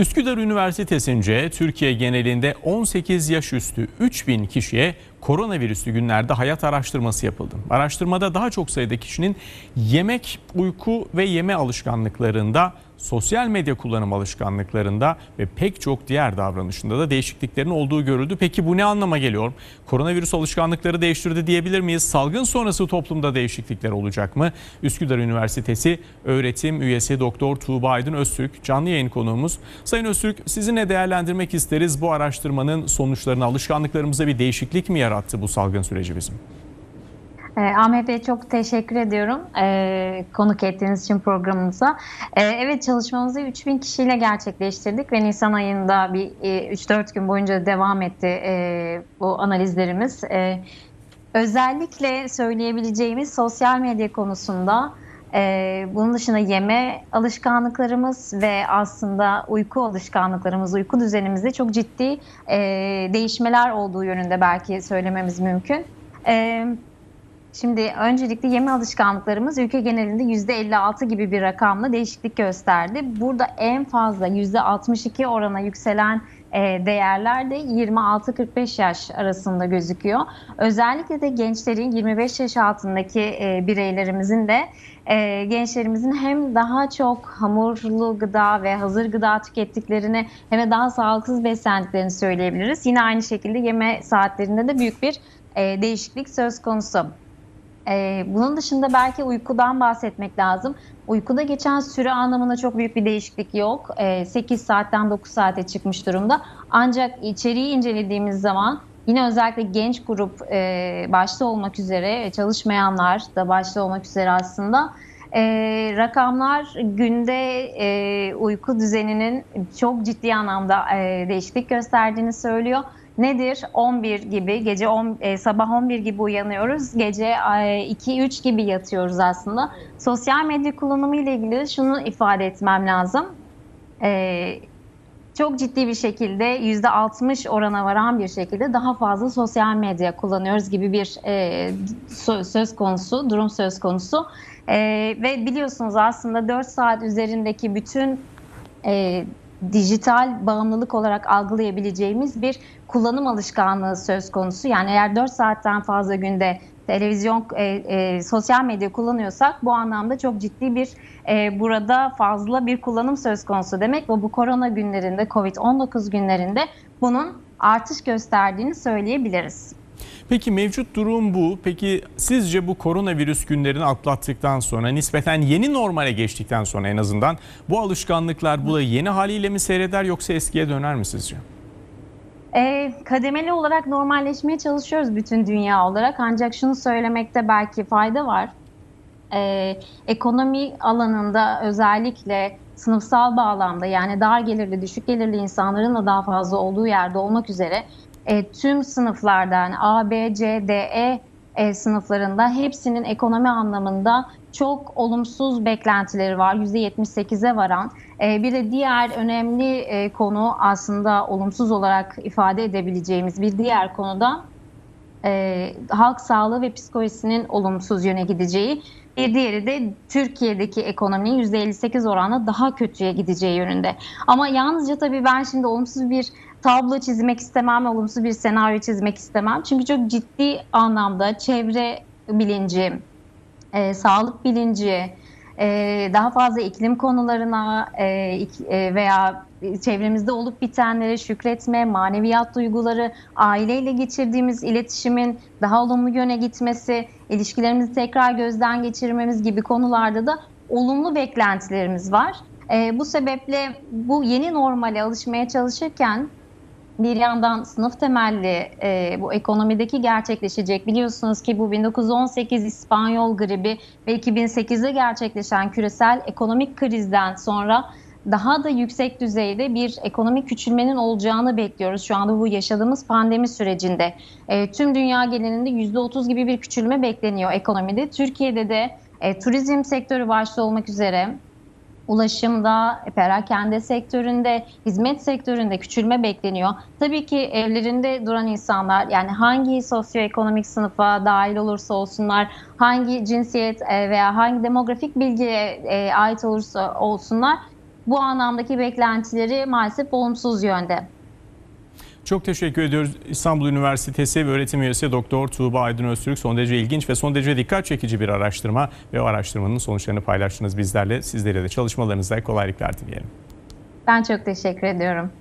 Üsküdar Üniversitesi'nce Türkiye genelinde 18 yaş üstü 3000 kişiye koronavirüslü günlerde hayat araştırması yapıldı. Araştırmada daha çok sayıda kişinin yemek, uyku ve yeme alışkanlıklarında sosyal medya kullanım alışkanlıklarında ve pek çok diğer davranışında da değişikliklerin olduğu görüldü. Peki bu ne anlama geliyor? Koronavirüs alışkanlıkları değiştirdi diyebilir miyiz? Salgın sonrası toplumda değişiklikler olacak mı? Üsküdar Üniversitesi öğretim üyesi Doktor Tuğba Aydın Öztürk canlı yayın konuğumuz. Sayın Öztürk sizinle değerlendirmek isteriz. Bu araştırmanın sonuçlarını alışkanlıklarımıza bir değişiklik mi yarattı bu salgın süreci bizim? E, Ahmet çok teşekkür ediyorum e, konuk ettiğiniz için programımıza. E, evet çalışmamızı 3000 kişiyle gerçekleştirdik ve Nisan ayında bir e, 3-4 gün boyunca devam etti e, bu analizlerimiz. E, özellikle söyleyebileceğimiz sosyal medya konusunda ee, bunun dışında yeme alışkanlıklarımız ve aslında uyku alışkanlıklarımız, uyku düzenimizde çok ciddi e, değişmeler olduğu yönünde belki söylememiz mümkün. Evet. Şimdi öncelikle yeme alışkanlıklarımız ülke genelinde %56 gibi bir rakamla değişiklik gösterdi. Burada en fazla %62 orana yükselen e, değerler de 26-45 yaş arasında gözüküyor. Özellikle de gençlerin 25 yaş altındaki e, bireylerimizin de e, gençlerimizin hem daha çok hamurlu gıda ve hazır gıda tükettiklerini hem de daha sağlıksız beslendiklerini söyleyebiliriz. Yine aynı şekilde yeme saatlerinde de büyük bir değişiklik söz konusu. Ee, bunun dışında belki uykudan bahsetmek lazım. Uykuda geçen süre anlamında çok büyük bir değişiklik yok. Ee, 8 saatten 9 saate çıkmış durumda. Ancak içeriği incelediğimiz zaman yine özellikle genç grup e, başta olmak üzere çalışmayanlar da başta olmak üzere aslında e, rakamlar günde e, uyku düzeninin çok ciddi anlamda e, değişiklik gösterdiğini söylüyor. Nedir? 11 gibi, gece 10, e, sabah 11 gibi uyanıyoruz, gece e, 2-3 gibi yatıyoruz aslında. Sosyal medya kullanımı ile ilgili şunu ifade etmem lazım. E, çok ciddi bir şekilde %60 orana varan bir şekilde daha fazla sosyal medya kullanıyoruz gibi bir e, söz konusu, durum söz konusu. E, ve biliyorsunuz aslında 4 saat üzerindeki bütün e, dijital bağımlılık olarak algılayabileceğimiz bir kullanım alışkanlığı söz konusu. Yani eğer 4 saatten fazla günde televizyon, e, e, sosyal medya kullanıyorsak bu anlamda çok ciddi bir e, burada fazla bir kullanım söz konusu demek ve bu korona günlerinde, Covid-19 günlerinde bunun artış gösterdiğini söyleyebiliriz. Peki mevcut durum bu. Peki sizce bu koronavirüs günlerini atlattıktan sonra nispeten yeni normale geçtikten sonra en azından bu alışkanlıklar bu yeni haliyle mi seyreder yoksa eskiye döner mi sizce? E, kademeli olarak normalleşmeye çalışıyoruz bütün dünya olarak ancak şunu söylemekte belki fayda var. E, ekonomi alanında özellikle sınıfsal bağlamda yani dar gelirli, düşük gelirli insanların da daha fazla olduğu yerde olmak üzere e, tüm sınıflardan A, B, C, D, E e, sınıflarında hepsinin ekonomi anlamında çok olumsuz beklentileri var. %78'e varan. E, bir de diğer önemli e, konu aslında olumsuz olarak ifade edebileceğimiz bir diğer konuda e, halk sağlığı ve psikolojisinin olumsuz yöne gideceği. Bir diğeri de Türkiye'deki ekonominin %58 oranla daha kötüye gideceği yönünde. Ama yalnızca tabii ben şimdi olumsuz bir tablo çizmek istemem, olumsuz bir senaryo çizmek istemem. Çünkü çok ciddi anlamda çevre bilinci, e, sağlık bilinci, e, daha fazla iklim konularına e, e, veya çevremizde olup bitenlere şükretme, maneviyat duyguları, aileyle geçirdiğimiz iletişimin daha olumlu yöne gitmesi, ilişkilerimizi tekrar gözden geçirmemiz gibi konularda da olumlu beklentilerimiz var. E, bu sebeple bu yeni normale alışmaya çalışırken bir yandan sınıf temelli e, bu ekonomideki gerçekleşecek biliyorsunuz ki bu 1918 İspanyol gribi ve 2008'de gerçekleşen küresel ekonomik krizden sonra daha da yüksek düzeyde bir ekonomik küçülmenin olacağını bekliyoruz. Şu anda bu yaşadığımız pandemi sürecinde e, tüm dünya genelinde %30 gibi bir küçülme bekleniyor ekonomide. Türkiye'de de e, turizm sektörü başta olmak üzere ulaşımda, perakende sektöründe, hizmet sektöründe küçülme bekleniyor. Tabii ki evlerinde duran insanlar yani hangi sosyoekonomik sınıfa dahil olursa olsunlar, hangi cinsiyet e, veya hangi demografik bilgiye e, ait olursa olsunlar bu anlamdaki beklentileri maalesef olumsuz yönde. Çok teşekkür ediyoruz. İstanbul Üniversitesi ve öğretim üyesi Doktor Tuğba Aydın Öztürk son derece ilginç ve son derece dikkat çekici bir araştırma ve o araştırmanın sonuçlarını paylaştınız bizlerle. Sizlere de çalışmalarınızda kolaylıklar dileyelim. Ben çok teşekkür ediyorum.